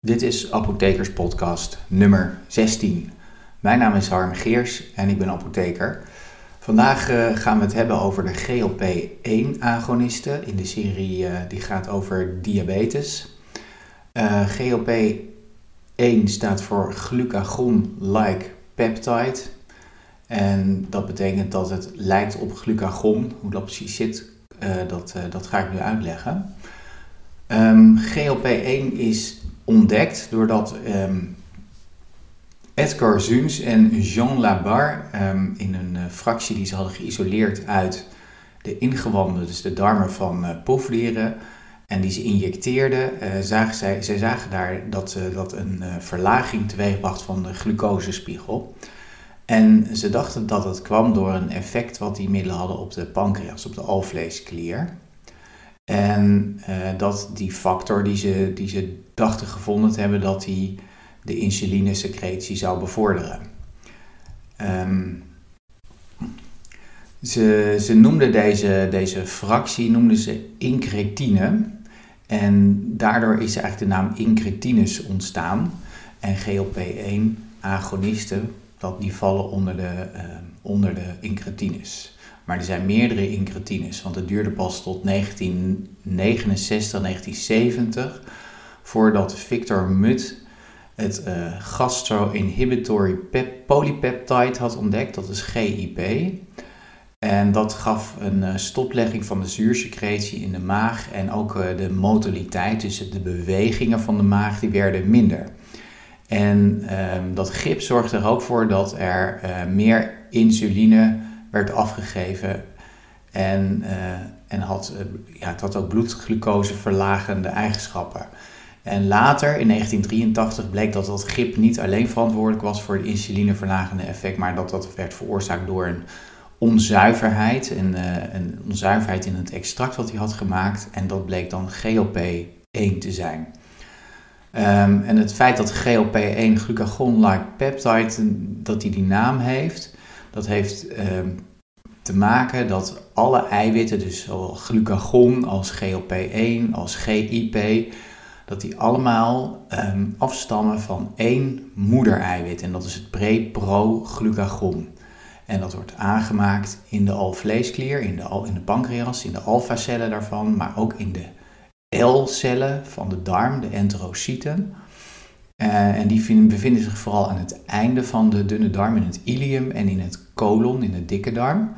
Dit is Apothekers Podcast nummer 16. Mijn naam is Harm Geers en ik ben apotheker. Vandaag uh, gaan we het hebben over de GLP-1-agonisten in de serie uh, die gaat over diabetes. Uh, GLP-1 staat voor glucagon-like peptide. En dat betekent dat het lijkt op glucagon. Hoe dat precies zit, dat, dat ga ik nu uitleggen. Um, GLP-1 is ontdekt doordat um, Edgar Zuns en Jean Labar um, in een uh, fractie die ze hadden geïsoleerd uit de ingewanden, dus de darmen van uh, en die ze injecteerden, uh, zagen zij, zij zagen daar dat dat een verlaging teweegbracht van de glucosespiegel. En ze dachten dat het kwam door een effect wat die middelen hadden op de pancreas, op de alvleesklier. En uh, dat die factor die ze, die ze dachten gevonden te hebben, dat die de insulinesecretie zou bevorderen. Um, ze, ze noemden deze, deze fractie noemden ze incretine. En daardoor is eigenlijk de naam incretinus ontstaan. En GLP-1-agonisten, dat die vallen onder de, uh, onder de incretinus. Maar er zijn meerdere incretines, want het duurde pas tot 1969, 1970 voordat Victor Muth het uh, gastro-inhibitory polypeptide had ontdekt, dat is GIP. En dat gaf een uh, stoplegging van de zuursecretie in de maag en ook uh, de motiliteit, dus de bewegingen van de maag, die werden minder. En ehm, dat GIP zorgde er ook voor dat er meer insuline werd afgegeven en, uh, en had, uh, ja, het had ook bloedglucoseverlagende eigenschappen. En later, in 1983, bleek dat dat gip niet alleen verantwoordelijk was voor het insulineverlagende effect, maar dat dat werd veroorzaakt door een onzuiverheid, een, uh, een onzuiverheid in het extract wat hij had gemaakt. En dat bleek dan GLP-1 te zijn. Um, en het feit dat GLP-1 glucagon-like peptide, dat die die naam heeft, dat heeft um, te maken dat alle eiwitten, dus zowel glucagon als GLP-1 als GIP, dat die allemaal um, afstammen van één moedereiwit en dat is het pre-pro-glucagon. En dat wordt aangemaakt in de alvleesklier, in de, in de pancreas, in de alfacellen daarvan, maar ook in de L-cellen van de darm, de enterocyten. Uh, en die vinden, bevinden zich vooral aan het einde van de dunne darm, in het ilium en in het colon, in de dikke darm.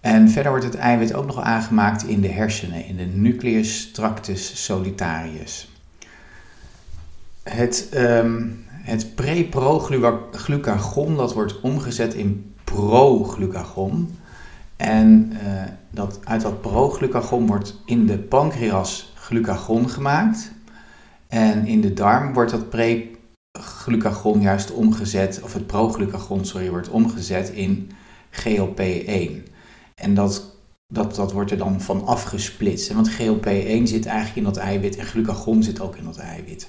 En verder wordt het eiwit ook nog aangemaakt in de hersenen, in de nucleus tractus solitarius. Het, um, het pre-pro-glucagon dat wordt omgezet in pro-glucagon. En uh, dat, uit dat pro-glucagon wordt in de pancreas glucagon gemaakt. En in de darm wordt dat pre-glucagon juist omgezet, of het pro-glucagon, sorry, wordt omgezet in GLP-1. En dat, dat, dat wordt er dan van afgesplitst. Want GLP-1 zit eigenlijk in dat eiwit en glucagon zit ook in dat eiwit.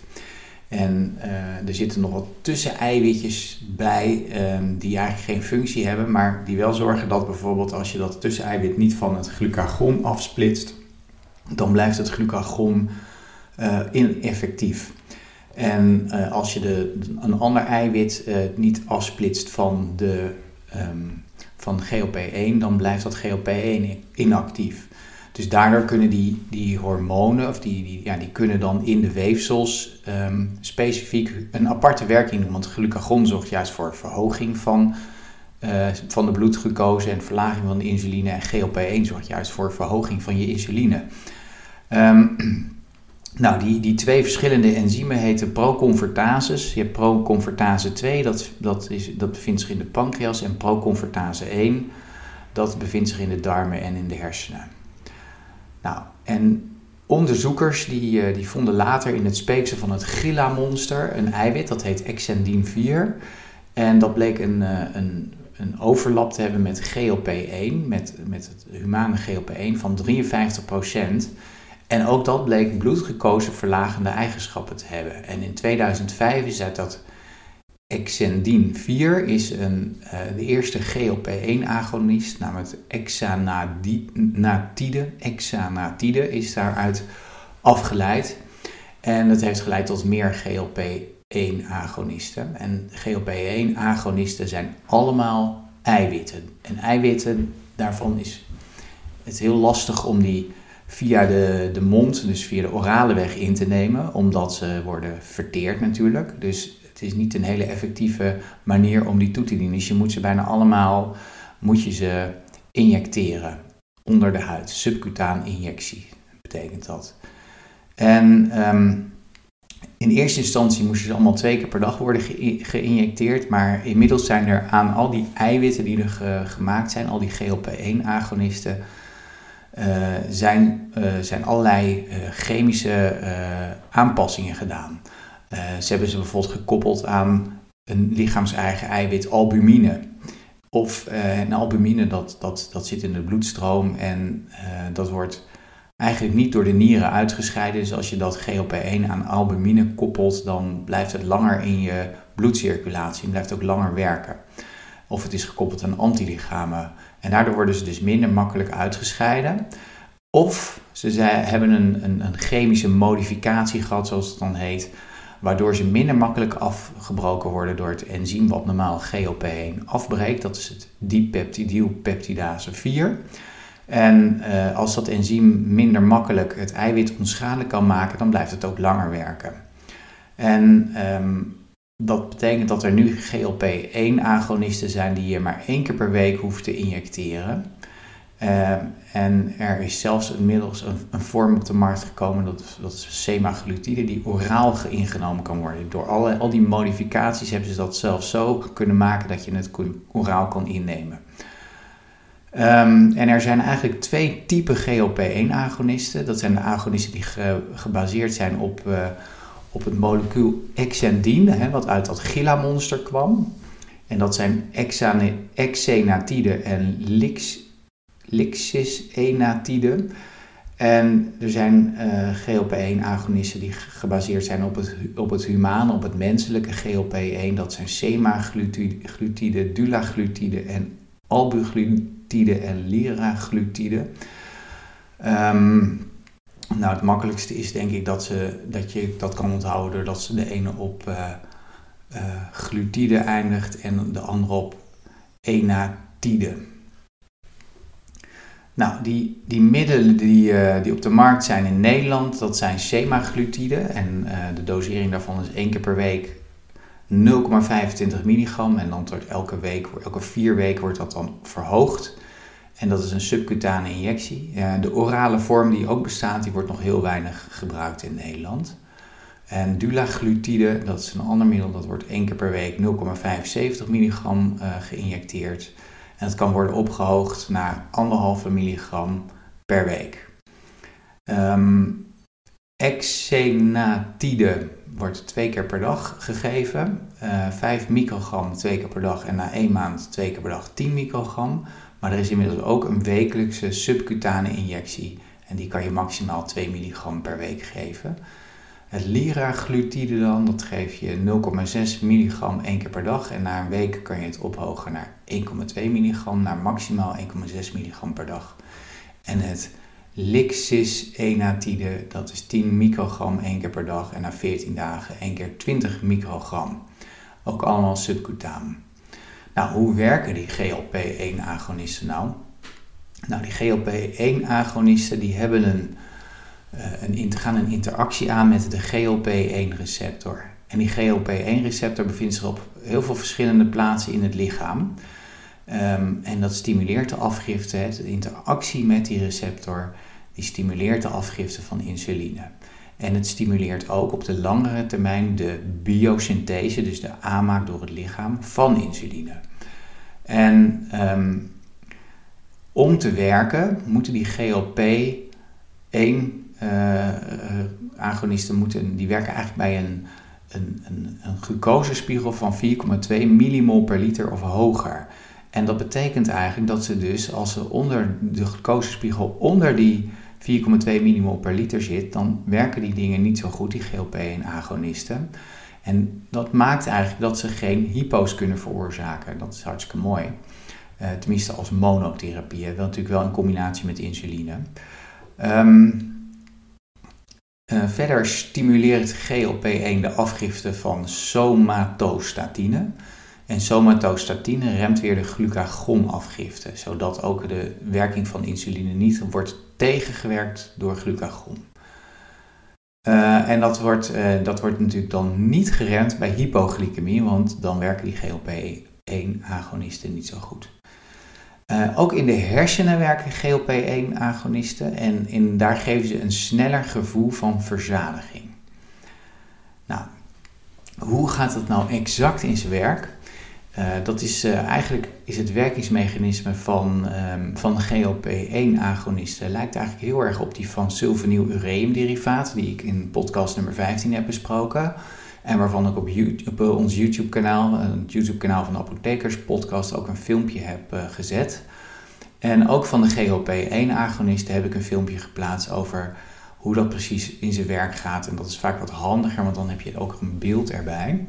En uh, er zitten nog wat tusseneiwitjes bij um, die eigenlijk geen functie hebben, maar die wel zorgen dat bijvoorbeeld als je dat tusseneiwit niet van het glucagon afsplitst, dan blijft het glucagon uh, ineffectief. En uh, als je de, een ander eiwit niet afsplitst van, de, um, van GLP-1, dan blijft dat GLP-1 inactief. Dus daardoor kunnen die, die hormonen, of die, die, ja, die kunnen dan in de weefsels um, specifiek een aparte werking doen. Want glucagon zorgt juist voor verhoging van, uh, van de bloedglucose en verlaging van de insuline. En GLP-1 zorgt juist voor verhoging van je insuline. Um, nou, die, die twee verschillende enzymen heten proconvertases. Je hebt proconvertase 2, dat, dat, is, dat bevindt zich in de pancreas, en proconvertase 1, dat bevindt zich in de darmen en in de hersenen. Nou, en onderzoekers die, eh, die vonden later in het speeksel van het Gila-monster een eiwit, dat heet exendin 4. En dat bleek een, eh, een, een overlap te hebben met GLP-1, met, met het humane GLP-1 van 53 procent. En ook dat bleek bloedgekozen verlagende eigenschappen te hebben. En in 2005 is dat Exendin 4 is een, uh, de eerste GLP-1-agonist, namelijk exanatide. Exanatide is daaruit afgeleid. En dat heeft geleid tot meer GLP-1-agonisten. En GLP-1-agonisten zijn allemaal eiwitten. En eiwitten, daarvan is het heel lastig om die via de, de mond, dus via de orale weg in te nemen, omdat ze worden verteerd natuurlijk. Dus het is niet een hele effectieve manier om die toe te dienen. Dus je moet ze bijna allemaal, moet je ze injecteren onder de huid. Subcutaan injectie betekent dat. En ehm, in eerste instantie moesten ze allemaal twee keer per dag worden geïnjecteerd. Maar inmiddels zijn er aan al die eiwitten die er gemaakt zijn, al die GLP-1-agonisten, uh, zijn, uh, zijn allerlei uh, chemische aanpassingen gedaan. ze hebben ze bijvoorbeeld gekoppeld aan een lichaams-eigen eiwit albumine. Of een albumine dat, dat, dat zit in de bloedstroom en dat wordt eigenlijk niet door de nieren uitgescheiden. Dus als je dat GLP-1 aan albumine koppelt, dan blijft het langer in je bloedcirculatie en blijft ook langer werken. Of het is gekoppeld aan antilichamen. En daardoor worden ze dus minder makkelijk uitgescheiden. Of ze hebben een, een, een chemische modificatie gehad, zoals het dan heet, waardoor ze minder makkelijk afgebroken worden door het enzym wat normaal GLP-1 afbreekt. Dat is het dipeptidylpeptidase 4. En uh, als dat enzym minder makkelijk het eiwit onschadelijk kan maken, dan blijft het ook langer werken. En um, dat betekent dat er nu GLP-1-agonisten zijn die je maar één keer per week hoeft te injecteren. Uh, en er is zelfs inmiddels een, vorm op de markt gekomen, dat, dat is semaglutide, die oraal ingenomen kan worden. Door alle, al die modificaties hebben ze dat zelfs zo kunnen maken dat je het oraal kan innemen. Um, en er zijn eigenlijk twee typen GLP-1-agonisten. Dat zijn de agonisten die ge, gebaseerd zijn op, uh, op het molecuul exendine, hè, wat uit dat Gila-monster kwam. En dat zijn exenatide en lix, lixisenatide. En er zijn uh, GLP-1-agonisten die gebaseerd zijn op het, op het humane, op het menselijke GLP-1. Dat zijn semaglutide, dulaglutide en albuglutide en liraglutide. Um, nou, het makkelijkste is denk ik dat, ze, dat je dat kan onthouden doordat ze de ene op uh, uh, glutide eindigt en de andere op enatide. Nou, die, die middelen die, uh, die op de markt zijn in Nederland, dat zijn semaglutide. En de dosering daarvan is één keer per week 0,25 milligram. En dan wordt elke week, elke vier weken wordt dat dan verhoogd. En dat is een subcutane injectie. de orale vorm die ook bestaat, die wordt nog heel weinig gebruikt in Nederland. En dulaglutide, dat is een ander middel, dat wordt één keer per week 0,75 milligram uh, geïnjecteerd. En dat kan worden opgehoogd naar 1,5 milligram per week. Um, exenatide wordt twee keer per dag gegeven. Uh, eh, 5 microgram twee keer per dag en na één maand twee keer per dag 10 microgram. Maar er is inmiddels ook een wekelijkse subcutane injectie. En die kan je maximaal 2 milligram per week geven. Het liraglutide dan, dat geef je 0,6 milligram één keer per dag. En na een week kan je het ophogen naar 1,2 milligram, naar maximaal 1,6 milligram per dag. En het lixisenatide, dat is 10 microgram één keer per dag. En na 14 dagen één keer 20 microgram. Ook allemaal subcutaan. Nou, hoe werken die GLP-1-agonisten nou? Nou, die GLP-1-agonisten die hebben een, een, gaan een interactie aan met de GLP-1-receptor. En die GLP-1-receptor bevindt zich op heel veel verschillende plaatsen in het lichaam. Um, en dat stimuleert de afgifte, de interactie met die receptor, die stimuleert de afgifte van insuline. En het stimuleert ook op de langere termijn de biosynthese, dus de aanmaak door het lichaam van insuline. En um, om te werken moeten die GLP-1 uh, agonisten moeten, die werken eigenlijk bij een, een, een, een glucosespiegel van 4,2 millimol per liter of hoger. En dat betekent eigenlijk dat ze dus, als ze onder de glucosespiegel onder die 4,2 millimol per liter zit, dan werken die dingen niet zo goed, die GLP-1-agonisten. En dat maakt eigenlijk dat ze geen hypo's kunnen veroorzaken. Dat is hartstikke mooi. Uh, tenminste als monotherapie, wel natuurlijk wel in combinatie met insuline. Um, Uh, verder stimuleert GLP-1 de afgifte van somatostatine. En somatostatine remt weer de glucagonafgifte, zodat ook de werking van insuline niet wordt tegengewerkt door glucagon. Uh, en dat wordt, uh, dat wordt natuurlijk dan niet geremd bij hypoglycemie, want dan werken die GLP-1-agonisten niet zo goed. Uh, ook in de hersenen werken GLP-1-agonisten en in, daar geven ze een sneller gevoel van verzadiging. Nou, hoe gaat het nou exact in zijn werk? Uh, dat is uh, eigenlijk is het werkingsmechanisme van, um, van GLP-1-agonisten lijkt eigenlijk heel erg op die van sulfonylureum-derivaat, die ik in podcast nummer 15 heb besproken. En waarvan ik op, YouTube, op ons YouTube-kanaal, het YouTube-kanaal van de Apothekers Podcast, ook een filmpje heb gezet. En ook van de GLP-1-agonisten heb ik een filmpje geplaatst over hoe dat precies in zijn werk gaat. En dat is vaak wat handiger, want dan heb je ook een beeld erbij.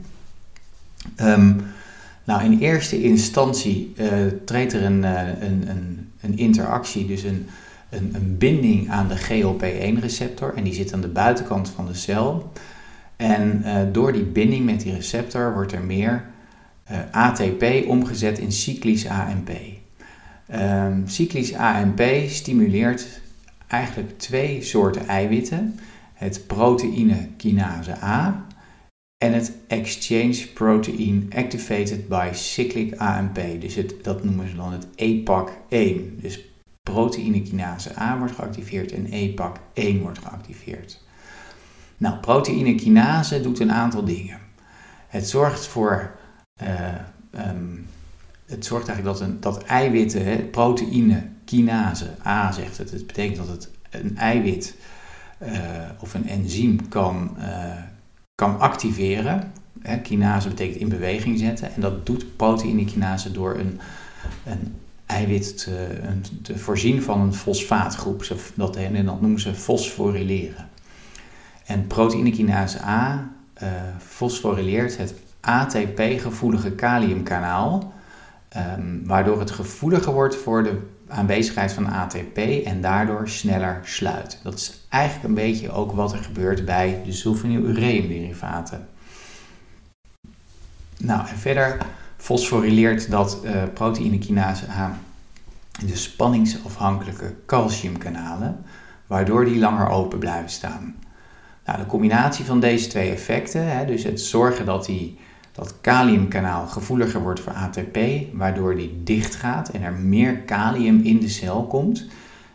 Um, nou, in eerste instantie uh, treedt er een, uh, een, een, een, interactie, dus een, een, een binding aan de GLP-1-receptor. En die zit aan de buitenkant van de cel. En uh, door die binding met die receptor wordt er meer ATP omgezet in cyclisch AMP. Um, cyclisch AMP stimuleert eigenlijk twee soorten eiwitten. Het proteïne kinase A en het exchange protein activated by cyclic AMP. Dus het, dat noemen ze dan het EPAC1. Dus proteïnekinase A wordt geactiveerd en EPAC1 wordt geactiveerd. Nou, proteïnekinase doet een aantal dingen. Het zorgt voor, uh, um, het zorgt eigenlijk dat, een, dat eiwitten, hè, proteïne kinase A zegt het, het betekent dat het een eiwit uh, of een enzym kan, uh, kan activeren. Hè, kinase betekent in beweging zetten. En dat doet proteïnekinase door een, een eiwit te, een, voorzien van een fosfaatgroep. Dat, en dat noemen ze fosforileren. En proteïnekinase A uh, fosforileert het ATP-gevoelige kaliumkanaal, um, waardoor het gevoeliger wordt voor de aanwezigheid van ATP en daardoor sneller sluit. Dat is eigenlijk een beetje ook wat er gebeurt bij de sulfonylureum-derivaten. Nou, en verder fosforileert dat uh, proteïnekinase A de spanningsafhankelijke calciumkanalen, waardoor die langer open blijven staan. Nou, de combinatie van deze twee effecten, hè, dus het zorgen dat die dat kaliumkanaal gevoeliger wordt voor ATP, waardoor die dicht gaat en er meer kalium in de cel komt.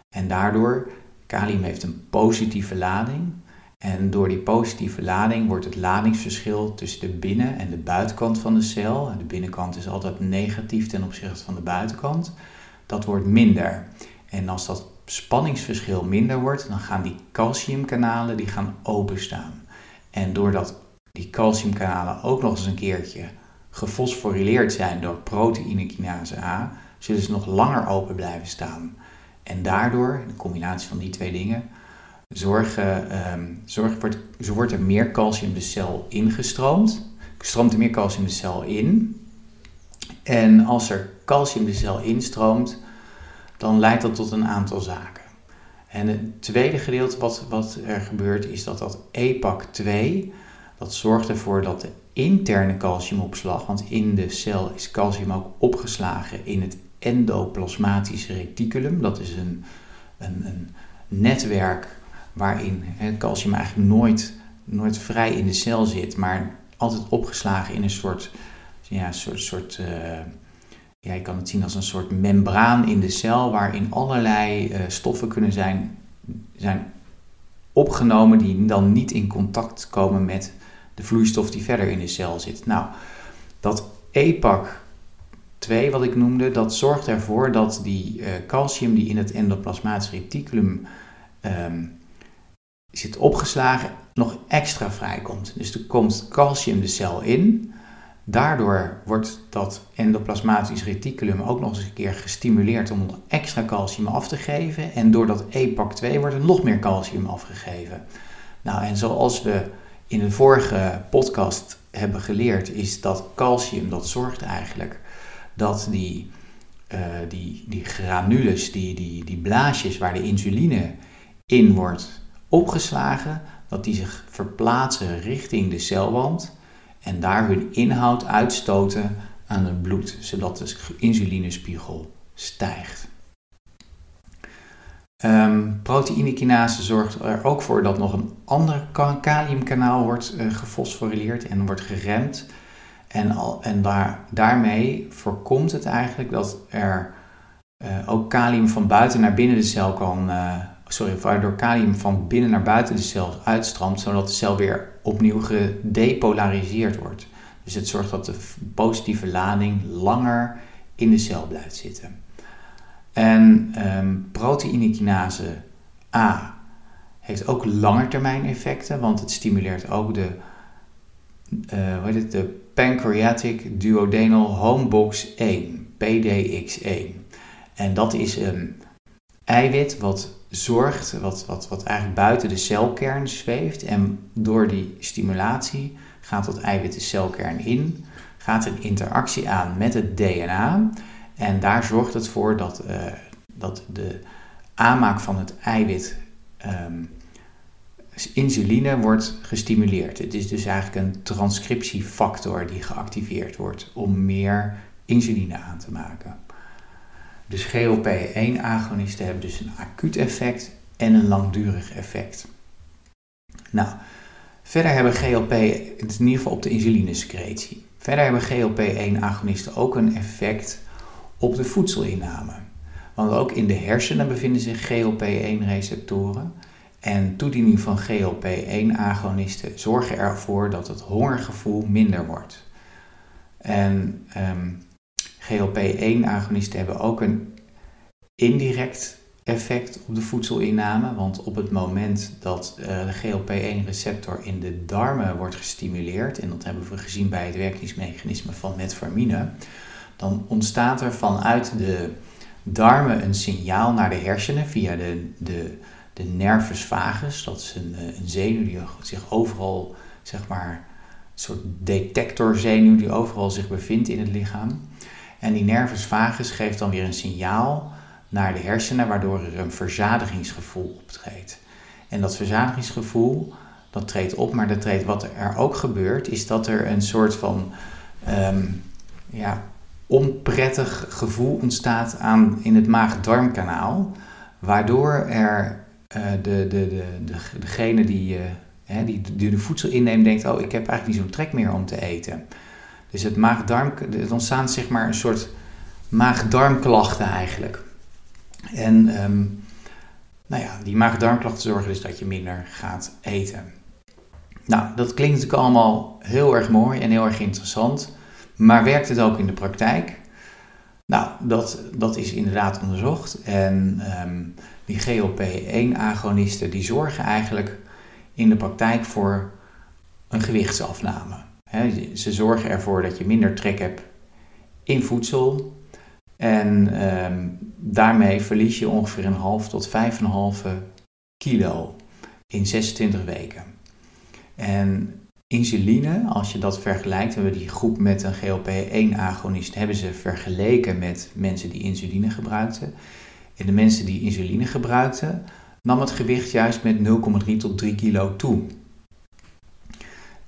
En daardoor, kalium heeft een positieve lading. En door die positieve lading wordt het ladingsverschil tussen de binnen- en de buitenkant van de cel, de binnenkant is altijd negatief ten opzichte van de buitenkant, dat wordt minder. En als dat spanningsverschil minder wordt, dan gaan die calciumkanalen die gaan openstaan. En doordat die calciumkanalen ook nog eens een keertje gefosforileerd zijn door proteïnekinase A, zullen ze nog langer open blijven staan. En daardoor, de combinatie van die twee dingen, zorgen, um, wordt, er meer calcium de cel ingestroomd. Stroomt er meer calcium de cel in. En als er calcium de cel instroomt, dan leidt dat tot een aantal zaken. En het tweede gedeelte wat, wat er gebeurt is dat dat EPAC2, dat zorgt ervoor dat de interne calciumopslag, want in de cel is calcium ook opgeslagen in het endoplasmatisch reticulum. Dat is een, een, een netwerk waarin het calcium eigenlijk nooit, nooit vrij in de cel zit, maar altijd opgeslagen in een soort, ja, soort, soort uh, je kan het zien als een soort membraan in de cel waarin allerlei uh, stoffen kunnen zijn, zijn opgenomen die dan niet in contact komen met de vloeistof die verder in de cel zit. Nou, dat EPAC 2 wat ik noemde, dat zorgt ervoor dat die uh, calcium die in het endoplasmatisch reticulum um, zit opgeslagen, nog extra vrijkomt. Dus er komt calcium de cel in. Daardoor wordt dat endoplasmatisch reticulum ook nog eens een keer gestimuleerd om extra calcium af te geven. En door dat EPAC2 wordt er nog meer calcium afgegeven. Nou, en zoals we in een vorige podcast hebben geleerd, is dat calcium, dat zorgt eigenlijk dat die, uh, die, die granules, die, die, die blaasjes waar de insuline in wordt opgeslagen, dat die zich verplaatsen richting de celwand en daar hun inhoud uitstoten aan het bloed, zodat de insulinespiegel stijgt. Um, proteïnekinase zorgt er ook voor dat nog een ander kaliumkanaal wordt uh, gefosforileerd en wordt geremd. En, al, en daar, daarmee voorkomt het eigenlijk dat er uh, ook kalium van buiten naar binnen de cel kan, uh, sorry, waardoor kalium van binnen naar buiten de cel uitstroomt, zodat de cel weer opnieuw gedepolariseerd wordt. Dus het zorgt dat de positieve lading langer in de cel blijft zitten. En um, proteïnekinase A heeft ook langetermijn effecten, want het stimuleert ook de, uh, hoe heet het, de Pancreatic Duodenal Homebox 1, PDX1. En dat is een eiwit wat zorgt, wat, wat, wat eigenlijk buiten de celkern zweeft. En door die stimulatie gaat dat eiwit de celkern in, gaat een interactie aan met het DNA. En daar zorgt het voor dat, uh, dat de aanmaak van het eiwit um, insuline wordt gestimuleerd. Het is dus eigenlijk een transcriptiefactor die geactiveerd wordt om meer insuline aan te maken. Dus GLP-1-agonisten hebben dus een acuut effect en een langdurig effect. Nou, verder hebben GLP, het is in ieder geval op de insulinesecretie. Verder hebben GLP-1-agonisten ook een effect op de voedselinname. Want ook in de hersenen bevinden zich GLP-1-receptoren. En toediening van GLP-1-agonisten zorgen ervoor dat het hongergevoel minder wordt. En um, GLP-1-agonisten hebben ook een indirect effect op de voedselinname. Want op het moment dat uh, de GLP-1-receptor in de darmen wordt gestimuleerd, en dat hebben we gezien bij het werkingsmechanisme van metformine, dan ontstaat er vanuit de darmen een signaal naar de hersenen via de, de, de nervus vagus. Dat is een, eh, een zenuw die zich overal, zeg maar, een soort detectorzenuw die overal zich bevindt in het lichaam. En die nervus vagus geeft dan weer een signaal naar de hersenen, waardoor er een verzadigingsgevoel optreedt. En dat verzadigingsgevoel, dat treedt op, maar dat treedt, wat er ook gebeurt, is dat er een soort van um, ja, onprettig gevoel ontstaat aan, in het maag-darmkanaal, waardoor er uh, de, de, de, de, degene die, uh, hè, die, die de voedsel inneemt denkt, oh ik heb eigenlijk niet zo'n trek meer om te eten. Dus het maag-darm, het ontstaan zeg maar een soort maag-darmklachten eigenlijk. En um, nou ja, die maag-darmklachten zorgen dus dat je minder gaat eten. Nou, dat klinkt natuurlijk allemaal heel erg mooi en heel erg interessant. Maar werkt het ook in de praktijk? Nou, dat, dat is inderdaad onderzocht. En um, die GLP-1-agonisten die zorgen eigenlijk in de praktijk voor een gewichtsafname ze zorgen ervoor dat je minder trek hebt in voedsel. En ehm, daarmee verlies je ongeveer een half tot 5,5 kilo in 26 weken. En insuline, als je dat vergelijkt, hebben we die groep met een GLP-1-agonist, hebben ze vergeleken met mensen die insuline gebruikten. En de mensen die insuline gebruikten, nam het gewicht juist met 0,3 tot 3 kilo toe.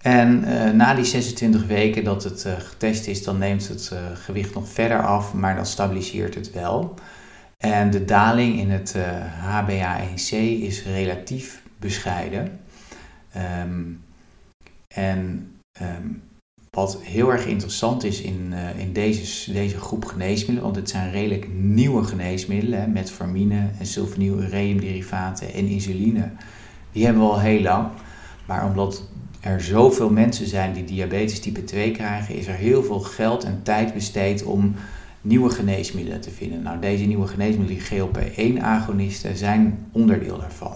En uh, na die 26 weken dat het uh, getest is, dan neemt het uh, gewicht nog verder af, maar dan stabiliseert het wel. En de daling in het HbA1c is relatief bescheiden. Um, en um, wat heel erg interessant is in, in deze, deze groep geneesmiddelen, want het zijn redelijk nieuwe geneesmiddelen, hè, metformine en sulfonylureumderivaten en insuline, die hebben we al heel lang. Maar omdat er zoveel mensen zijn die diabetes type 2 krijgen, is er heel veel geld en tijd besteed om nieuwe geneesmiddelen te vinden. Nou, deze nieuwe geneesmiddelen, die GLP-1-agonisten, zijn onderdeel daarvan.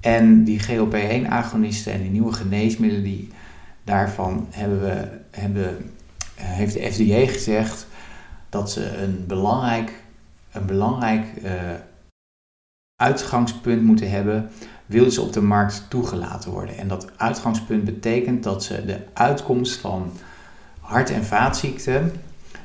En die GLP-1-agonisten en die nieuwe geneesmiddelen, die, daarvan hebben we, hebben, heeft de FDA gezegd dat ze een belangrijk, een belangrijk uh, uitgangspunt moeten hebben wil ze op de markt toegelaten worden. En dat uitgangspunt betekent dat ze de uitkomst van hart- en vaatziekten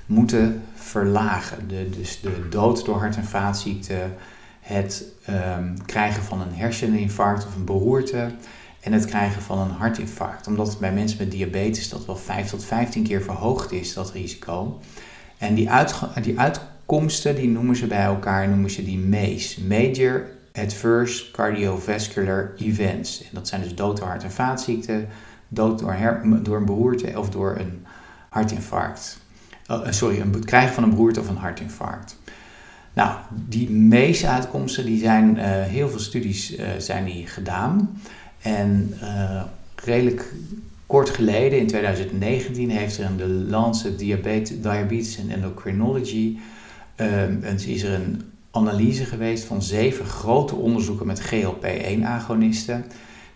moeten verlagen. De, dus de dood door hart- en vaatziekten, het um, krijgen van een herseninfarct of een beroerte en het krijgen van een hartinfarct. Omdat bij mensen met diabetes dat wel 5 tot 15 keer verhoogd is, dat risico. En die, die uitkomsten, die noemen ze bij elkaar, noemen ze die MACE. Major Adverse Cardiovascular Events. En dat zijn dus dood door hart- en vaatziekten, dood door, door een beroerte of door een hartinfarct. Oh, eh, sorry, het krijgen van een beroerte of een hartinfarct. Nou, die meeste uitkomsten, die zijn, uh, heel veel studies zijn die gedaan. En redelijk kort geleden, in 2019, heeft er in de Lancet Diabetes and Endocrinology, is er een analyse geweest van zeven grote onderzoeken met GLP-1-agonisten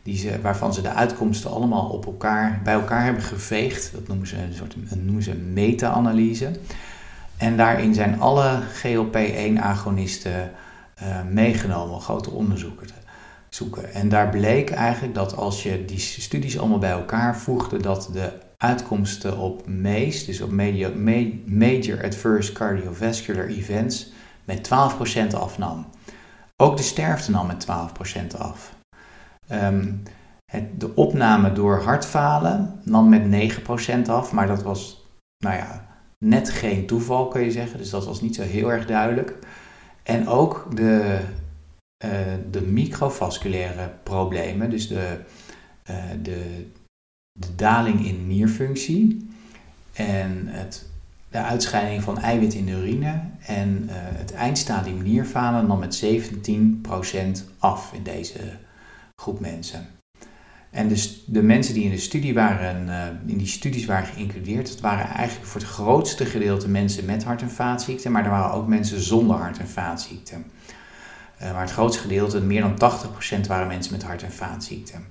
die ze, waarvan ze de uitkomsten allemaal op elkaar, bij elkaar hebben geveegd. Dat noemen ze een soort ze meta-analyse. En daarin zijn alle GLP-1-agonisten uh, meegenomen, grote onderzoeken te zoeken. En daar bleek eigenlijk dat als je die studies allemaal bij elkaar voegde, dat de uitkomsten op MACE, dus op major Adverse Cardiovascular Events, met 12% afnam. Ook de sterfte nam met 12% af. Um, het, de opname door hartfalen nam met 9% af, maar dat was, nou ja, net geen toeval kun je zeggen, dus dat was niet zo heel erg duidelijk. En ook de, uh, de microvasculaire problemen, dus de, uh, de, de daling in nierfunctie en het, de uitscheiding van eiwit in de urine en uh, het eindstadium nierfalen nam met 17% af in deze groep mensen. En dus de mensen die in, de studie waren, uh, in die studies waren geïncludeerd, dat waren eigenlijk voor het grootste gedeelte mensen met hart- en vaatziekten, maar er waren ook mensen zonder hart- en vaatziekten. Uh, maar het grootste gedeelte, meer dan 80%, waren mensen met hart- en vaatziekten.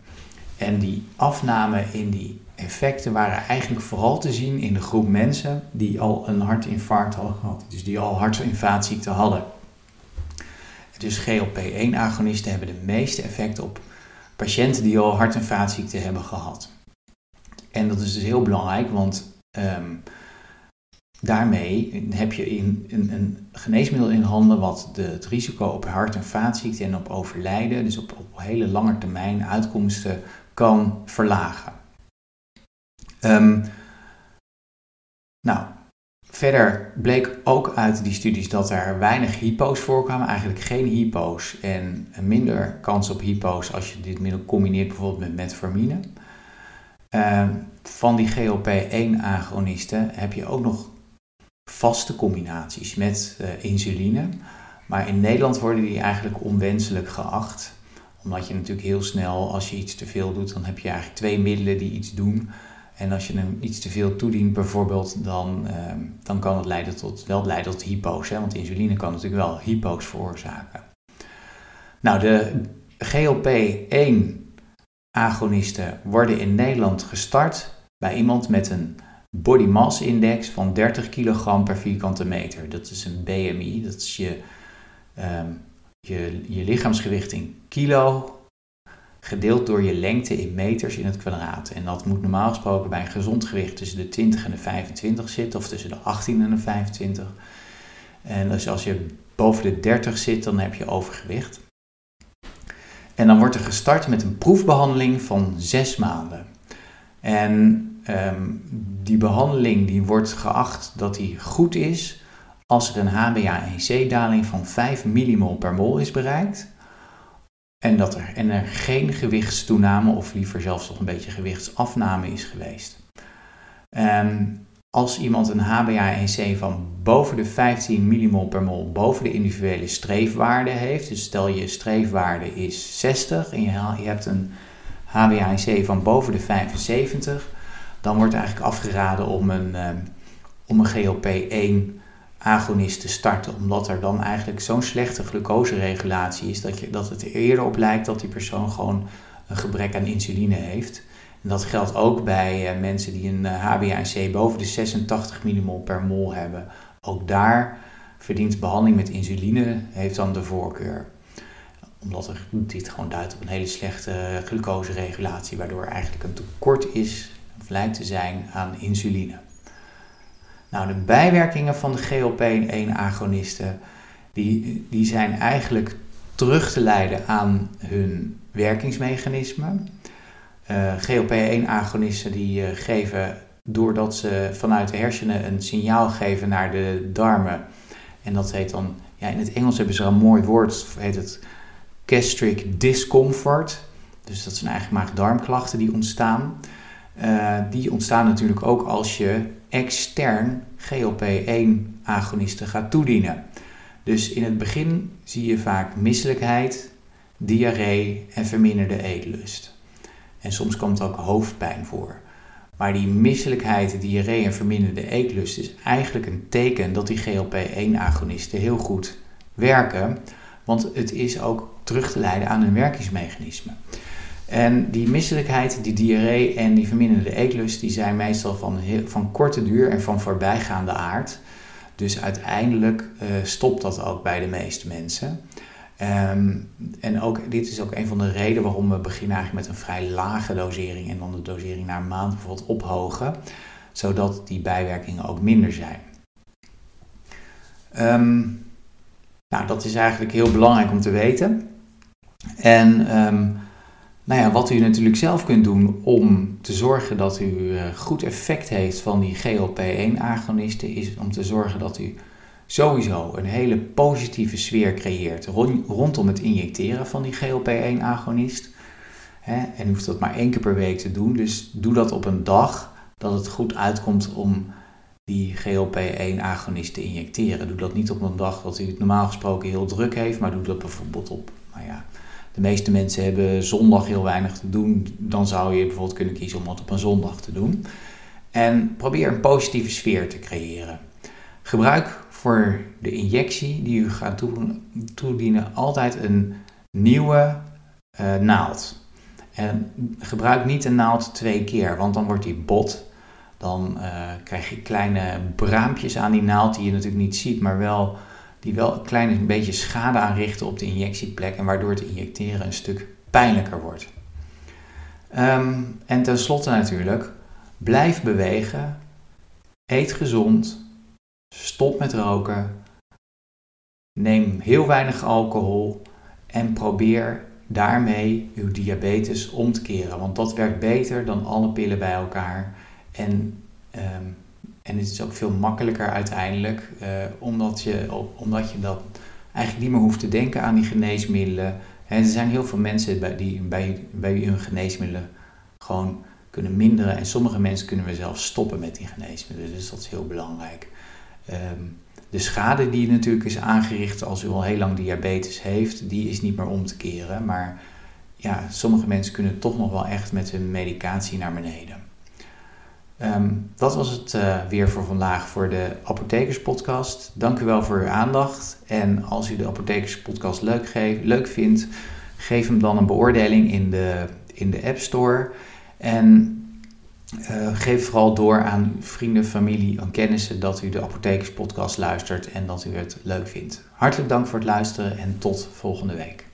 En die afname in die effecten waren eigenlijk vooral te zien in de groep mensen die al een hartinfarct hadden gehad, dus die al hart- en vaatziekten hadden. Dus GLP-1-agonisten hebben de meeste effect op patiënten die al hart- en vaatziekten hebben gehad. En dat is dus heel belangrijk, want um, daarmee heb je in, een, een, geneesmiddel in handen wat de, het risico op hart- en vaatziekten en op overlijden, dus op, op hele lange termijn uitkomsten, kan verlagen. Um, nou, Verder bleek ook uit die studies dat er weinig hypo's voorkwamen, eigenlijk geen hypo's en minder kans op hypo's als je dit middel combineert bijvoorbeeld met metformine. Uh, van die GLP-1-agonisten heb je ook nog vaste combinaties met uh, insuline. Maar in Nederland worden die eigenlijk onwenselijk geacht. Omdat je natuurlijk heel snel, als je iets te veel doet, dan heb je eigenlijk twee middelen die iets doen. En als je hem iets te veel toedient bijvoorbeeld, dan, uh, dan kan het leiden tot, wel leiden tot hypo's. Hè? Want insuline kan natuurlijk wel hypo's veroorzaken. Nou, de GLP-1-agonisten worden in Nederland gestart bij iemand met een body mass index van 30 kilogram per vierkante meter. Dat is een BMI, dat is je, um, je, je lichaamsgewicht in kilo gedeeld door je lengte in meters in het kwadraat. En dat moet normaal gesproken bij een gezond gewicht tussen de 20 en de 25 zitten, of tussen de 18 en de 25. En dus als je boven de 30 zit, dan heb je overgewicht. En dan wordt er gestart met een proefbehandeling van zes maanden. En um, die behandeling die wordt geacht dat die goed is als er een HbA1c-daling van 5 millimol per mol is bereikt en dat er, en er geen gewichtstoename of liever zelfs nog een beetje gewichtsafname is geweest. Um, als iemand een HbA1c van boven de 15 millimol per mol boven de individuele streefwaarde heeft, dus stel je streefwaarde is 60 en je, je hebt een HbA1c van boven de 75, dan wordt eigenlijk afgeraden om een, um, om een GLP-1 agonist te starten, omdat er dan eigenlijk zo'n slechte glucoseregulatie is dat, je, dat het er eerder op lijkt dat die persoon gewoon een gebrek aan insuline heeft. En dat geldt ook bij uh, mensen die een uh, HbA1c boven de 86 millimol per mol hebben. Ook daar verdient behandeling met insuline heeft dan de voorkeur. Omdat er, dit gewoon duidt op een hele slechte glucoseregulatie, waardoor eigenlijk een tekort is, of lijkt te zijn, aan insuline. Nou, de bijwerkingen van de GLP-1-agonisten, die, die zijn eigenlijk terug te leiden aan hun werkingsmechanisme. Uh, GLP-1-agonisten die geven doordat ze vanuit de hersenen een signaal geven naar de darmen. En dat heet dan, ja, in het Engels hebben ze een mooi woord, heet het gastric discomfort. Dus dat zijn eigenlijk maag-darmklachten die ontstaan. Uh, die ontstaan natuurlijk ook als je extern GLP-1-agonisten gaat toedienen. Dus in het begin zie je vaak misselijkheid, diarree en verminderde eetlust. En soms komt ook hoofdpijn voor. Maar die misselijkheid, diarree en verminderde eetlust is eigenlijk een teken dat die GLP-1-agonisten heel goed werken. Want het is ook terug te leiden aan hun werkingsmechanisme. En die misselijkheid, die diarree en die verminderde eetlust, die zijn meestal van, van korte duur en van voorbijgaande aard. Dus uiteindelijk uh, stopt dat ook bij de meeste mensen. Um, en ook, dit is ook een van de redenen waarom we beginnen eigenlijk met een vrij lage dosering en dan de dosering na een maand bijvoorbeeld ophogen, zodat die bijwerkingen ook minder zijn. Um, nou, dat is eigenlijk heel belangrijk om te weten. En um, nou ja, wat u natuurlijk zelf kunt doen om te zorgen dat u uh, goed effect heeft van die GLP-1-agonisten, is om te zorgen dat u sowieso een hele positieve sfeer creëert rondom het injecteren van die GLP-1-agonist. En u hoeft dat maar één keer per week te doen, dus doe dat op een dag dat het goed uitkomt om die GLP-1-agonist te injecteren. Doe dat niet op een dag dat u het normaal gesproken heel druk heeft, maar doe dat bijvoorbeeld op, nou ja, de meeste mensen hebben zondag heel weinig te doen. Dan zou je bijvoorbeeld kunnen kiezen om dat op een zondag te doen. En probeer een positieve sfeer te creëren. Gebruik voor de injectie die u gaat toedienen altijd een nieuwe uh, naald. En gebruik niet een naald twee keer, want dan wordt die bot. Dan uh, krijg je kleine braampjes aan die naald die je natuurlijk niet ziet, maar wel die wel een klein beetje schade aanrichten op de injectieplek en waardoor het injecteren een stuk pijnlijker wordt. Um, en tenslotte natuurlijk, blijf bewegen, eet gezond, stop met roken, neem heel weinig alcohol en probeer daarmee uw diabetes om te keren. Want dat werkt beter dan alle pillen bij elkaar. En um, en het is ook veel makkelijker uiteindelijk, uh, omdat, je, omdat je dat eigenlijk niet meer hoeft te denken aan die geneesmiddelen. En er zijn heel veel mensen bij, die bij, bij hun geneesmiddelen gewoon kunnen minderen. En sommige mensen kunnen we zelfs stoppen met die geneesmiddelen. Dus dat is heel belangrijk. Um, de schade die natuurlijk is aangericht als u al heel lang diabetes heeft, die is niet meer om te keren. Maar ja, sommige mensen kunnen toch nog wel echt met hun medicatie naar beneden. Um, dat was het uh, weer voor vandaag voor de Apothekerspodcast. Dank u wel voor uw aandacht. En als u de Apothekerspodcast leuk, leuk vindt, geef hem dan een beoordeling in de, in de App Store. En uh, geef vooral door aan vrienden, familie en kennissen dat u de Apothekerspodcast luistert en dat u het leuk vindt. Hartelijk dank voor het luisteren en tot volgende week.